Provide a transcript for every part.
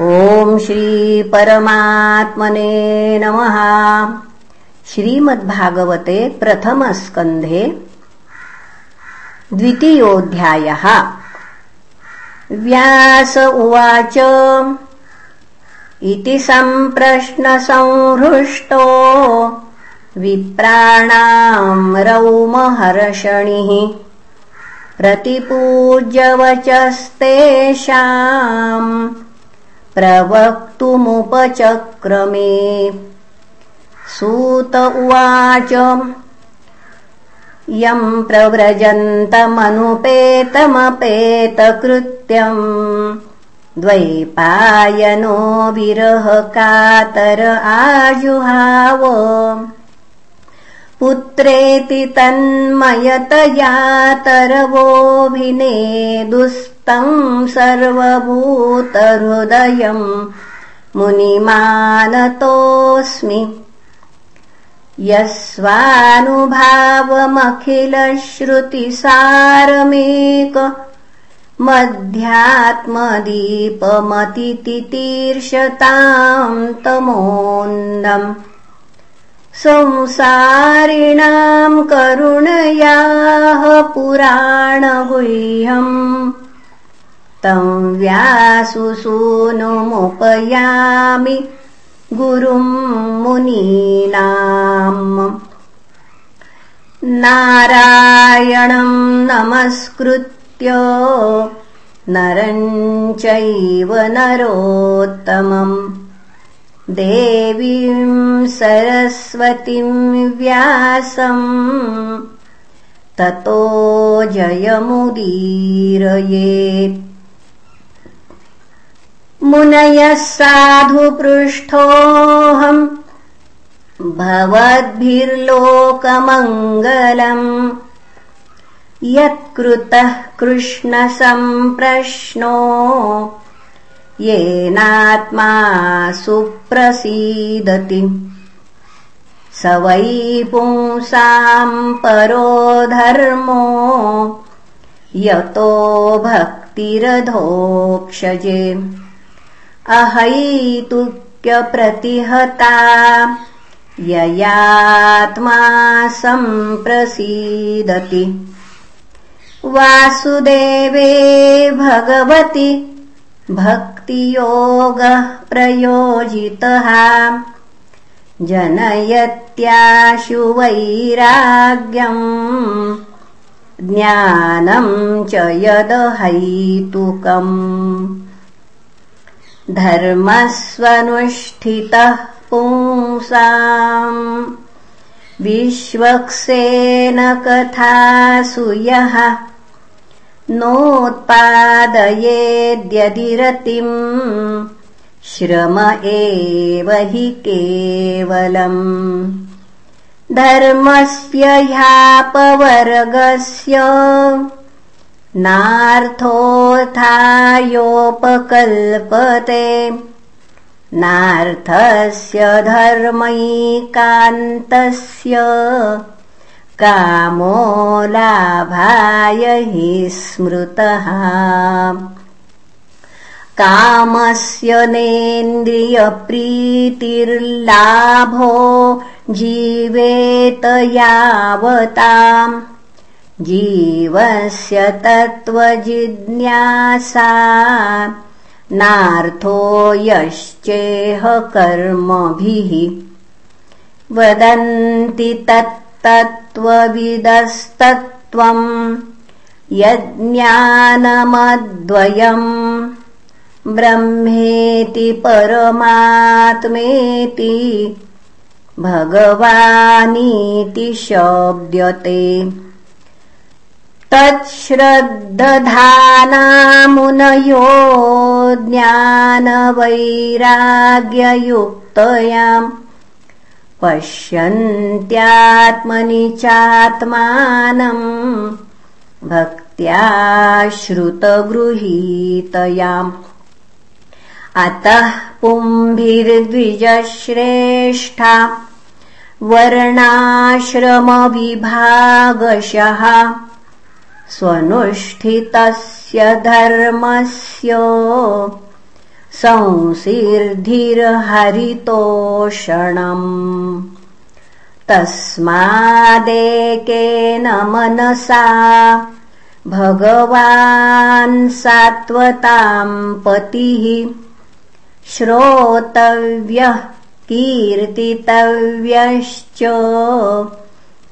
ॐ श्रीपरमात्मने नमः। श्रीमद्भागवते प्रथमस्कन्धे द्वितीयोऽध्यायः। व्यास उवाच इति सम्प्रश्नसंहृष्टो विप्राणाम् रौमहर्षणिः। प्रतिपूज्यवचस्तेषाम् प्रवक्तुमुपचक्रमे। सूत उवाच यम् प्रव्रजन्तमनुपेतमपेतकृत्यम् द्वैपायनो विरहकातर आजुहाव। पुत्रेति तन्मयतयातरवोऽभिनेदुस्तम् सर्वभूतहृदयम् मुनिमानतोऽस्मि। यस्वानुभावमखिलश्रुतिसारमेक मध्यात्मदीपमतितितीर्षताम् तमोन्दम् संसारिणाम् करुणयाः पुराणगुह्यम् तम् व्यासुसूनुमुपयामि गुरुम् मुनीनाम्। नारायणम् नमस्कृत्य नरम् चैव नरोत्तमम्। देवीम् सरस्वतीम् व्यासम्। ततो जयमुदीरयेत् मुनयः साधुपृष्ठोऽहम् भवद्भिर्लोकमङ्गलम् यत्कृतः कृष्णसम्प्रश्नो येनात्मा सुप्रसीदति स वै पुंसाम् परो धर्मो यतो भक्तिरधोक्षजे अहैतुक्यप्रतिहता ययात्मा सम्प्रसीदति। वासुदेवे भगवति। भक्तियोगः प्रयोजितः। जनयत्याशु वैराग्यम्। ज्ञानम् च यदहैतुकम् धर्मस्वनुष्ठितः पुंसाम्। विश्वक्सेन कथासु यः नोत्पादयेद्यदिरतिम् श्रम एव हि केवलम्। धर्मस्य ह्यापवर्गस्य नार्थोऽर्थायोपकल्पते नार्थस्य धर्मैकान्तस्य। कामो लाभाय हि स्मृतः। कामस्य नेन्द्रियप्रीतिर्लाभो जीवेत यावताम् जीवस्य तत्त्वजिज्ञासा नार्थो यश्चेह कर्मभिः। वदन्ति तत्तत्त्वविदस्तत्त्वम् यज्ञानमद्वयम्। ब्रह्मेति परमात्मेति भगवानीति शब्द्यते तच्छ्रद्दधानामुनयो ज्ञानवैराग्ययुक्तयाम् पश्यन्त्यात्मनि चात्मानम् भक्त्या श्रुतगृहीतयाम् अतः पुम्भिर्द्विजश्रेष्ठा वर्णाश्रमविभागशः स्वनुष्ठितस्य धर्मस्य संसिर्धिर्हरितोषणम्। तस्मादेकेन मनसा भगवान् सात्वताम् पतिः। श्रोतव्यः कीर्तितव्यश्च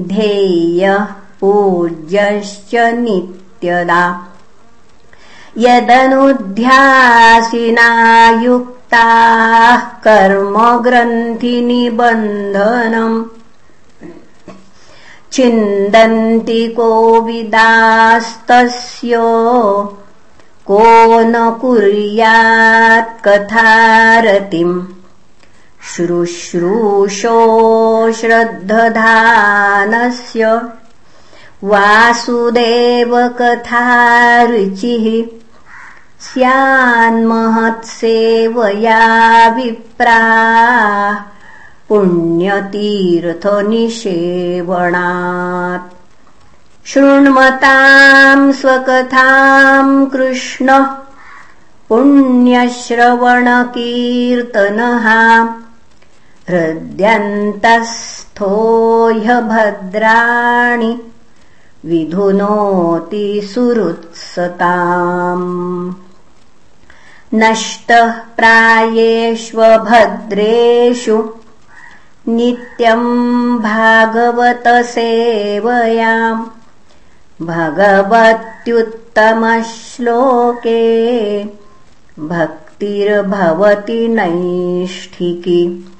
ध्येयः पूज्यश्च नित्यदा। यदनुध्यासिना युक्ताः कर्मग्रन्थिनिबन्धनम् चिन्दन्ति कोविदास्तस्य को न कथारतिम्। श्रुश्रूषो श्रद्धधानस्य वासुदेवकथारुचिः स्यान्महत्सेवया विप्रा पुण्यतीर्थनिषेवणात्। शृण्वताम् स्वकथाम् कृष्ण पुण्यश्रवणकीर्तनः हृद्यन्तस्थो ह्यभद्राणि विधुनोति सुहृत्सताम्। नष्टः प्रायेष्वभद्रेषु नित्यम् भागवतसेवयाम्। भगवत्युत्तमश्लोके भक्तिर्भवति नैष्ठिकी।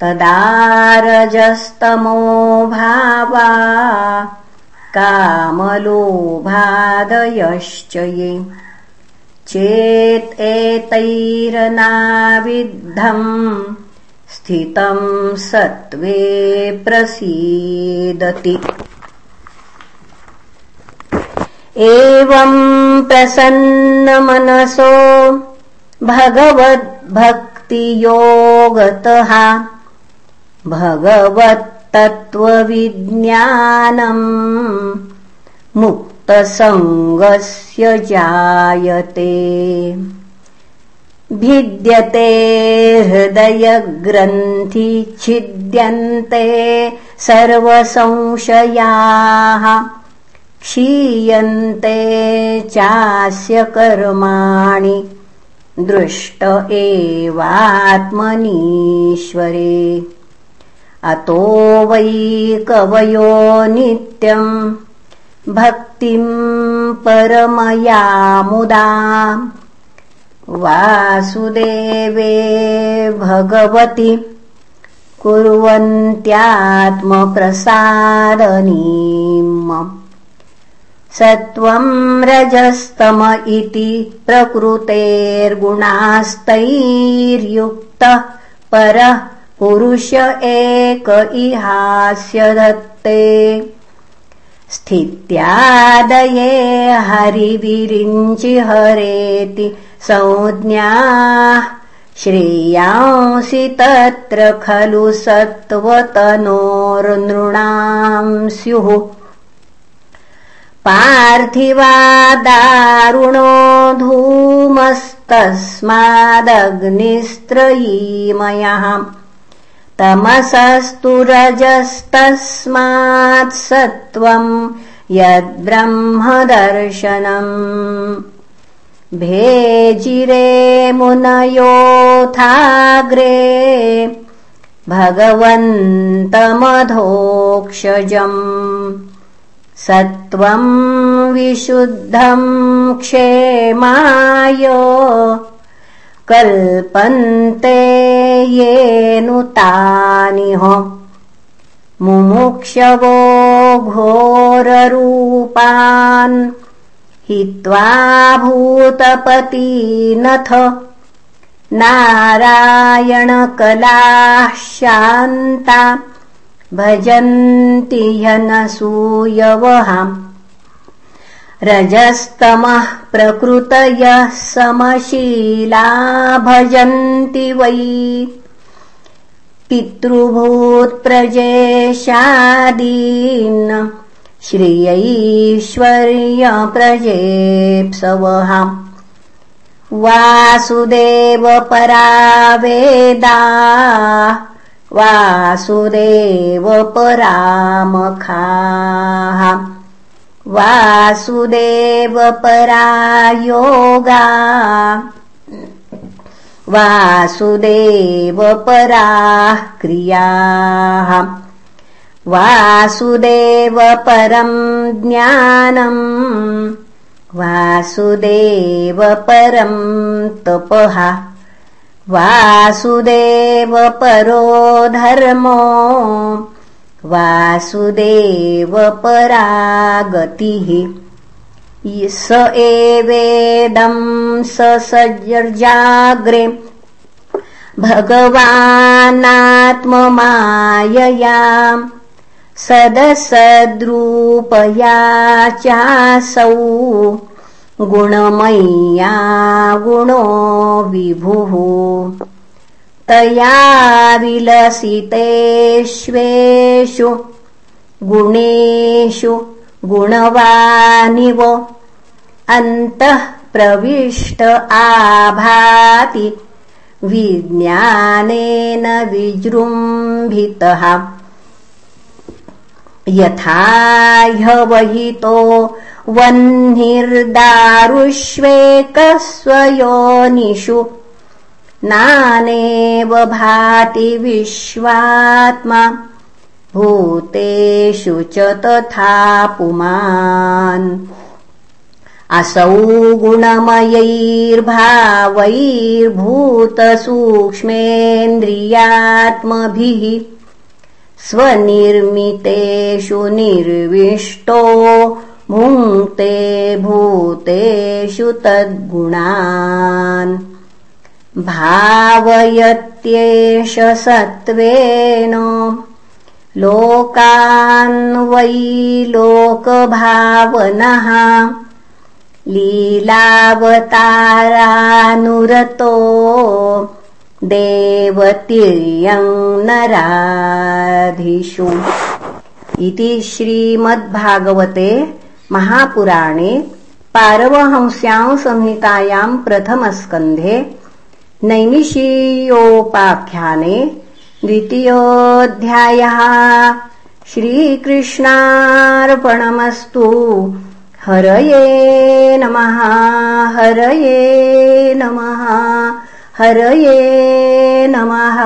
तदारजस्तमो भावा कामलोभादयश्च ये चेत् एतैरनाविद्धम् स्थितम् सत्त्वे प्रसीदति। एवम् प्रसन्नमनसो भगवद्भक्तियोगतः भगवत्तत्त्वविज्ञानम् मुक्तसङ्गस्य जायते। भिद्यते हृदयग्रन्थि छिद्यन्ते सर्वसंशयाः क्षीयन्ते चास्य कर्माणि दृष्ट एवात्मनीश्वरे अतो वै कवयो नित्यम् भक्तिम् परमया मुदा वासुदेवे भगवति कुर्वन्त्यात्मप्रसादनीम्। सत्त्वम् रजस्तम इति प्रकृतेर्गुणास्तैर्युक्तः परः पुरुष एक इहास्य दत्ते स्थित्यादये हरिविरिञ्चि हरेति संज्ञाः। श्रेयांसि तत्र खलु सत्त्वतनोर्नृणाम् स्युः पार्थिवा दारुणो धूमस्तस्मादग्निस्त्रयीमयः तमसस्तु रजस्तस्मात् सत्त्वम् यद्ब्रह्मदर्शनम्। भेजिरे मुनयोथाग्रे भगवन्तमधोक्षजम्। सत्त्वम् विशुद्धम् क्षेमाय कल्पन्ते येनुतानिह मुमुक्षवो घोररूपान् हित्वा भूतपतीनथ नारायणकलाः शान्ता भजन्ति ह्यनसूयवहाम् रजस्तमः प्रकृतयः समशीला भजन्ति वै पितृभूत्प्रजेशादीन् श्रियैश्वर्यप्रजेप्सवहाम् वासुदेव वेदा वासुदेव परामखाः वासुदेव योगा वासुदेव पराः क्रियाः। वासुदेव परम् ज्ञानम् वासुदेव परम् तपः। वासुदेव परो धर्मो वासुदेव परागतिः स एवेदम् स सज्जाग्रे भगवानात्ममायया सदसद्रूपया चासौ गुणमय्या गुणो विभुः तया विलसितेष्वेषु गुणेषु गुणवानिव। अन्तः प्रविष्ट आभाति। विज्ञानेन विजृम्भितः। यथा ह्यवहितो वह्निर्दारुष्वेकस्वयोनिषु। नानेव भाति विश्वात्मा भूतेषु च तथा पुमान्। असौ गुणमयैर्भावैर्भूतसूक्ष्मेन्द्रियात्मभिः स्वनिर्मितेषु निर्विष्टो भुङ्क्ते भूतेषु तद्गुणान्। भावयत्येष सत्त्वेन लोकान्वै लोकभावनः लीलावतारानुरतो नराधिषु। इति श्रीमद्भागवते महापुराणे पारवहंस्यां संहितायाम् प्रथमस्कन्धे नैमिषीयोपाख्याने द्वितीयोऽध्यायः। श्रीकृष्णार्पणमस्तु। हरये नमः हरये नमः हरये नमः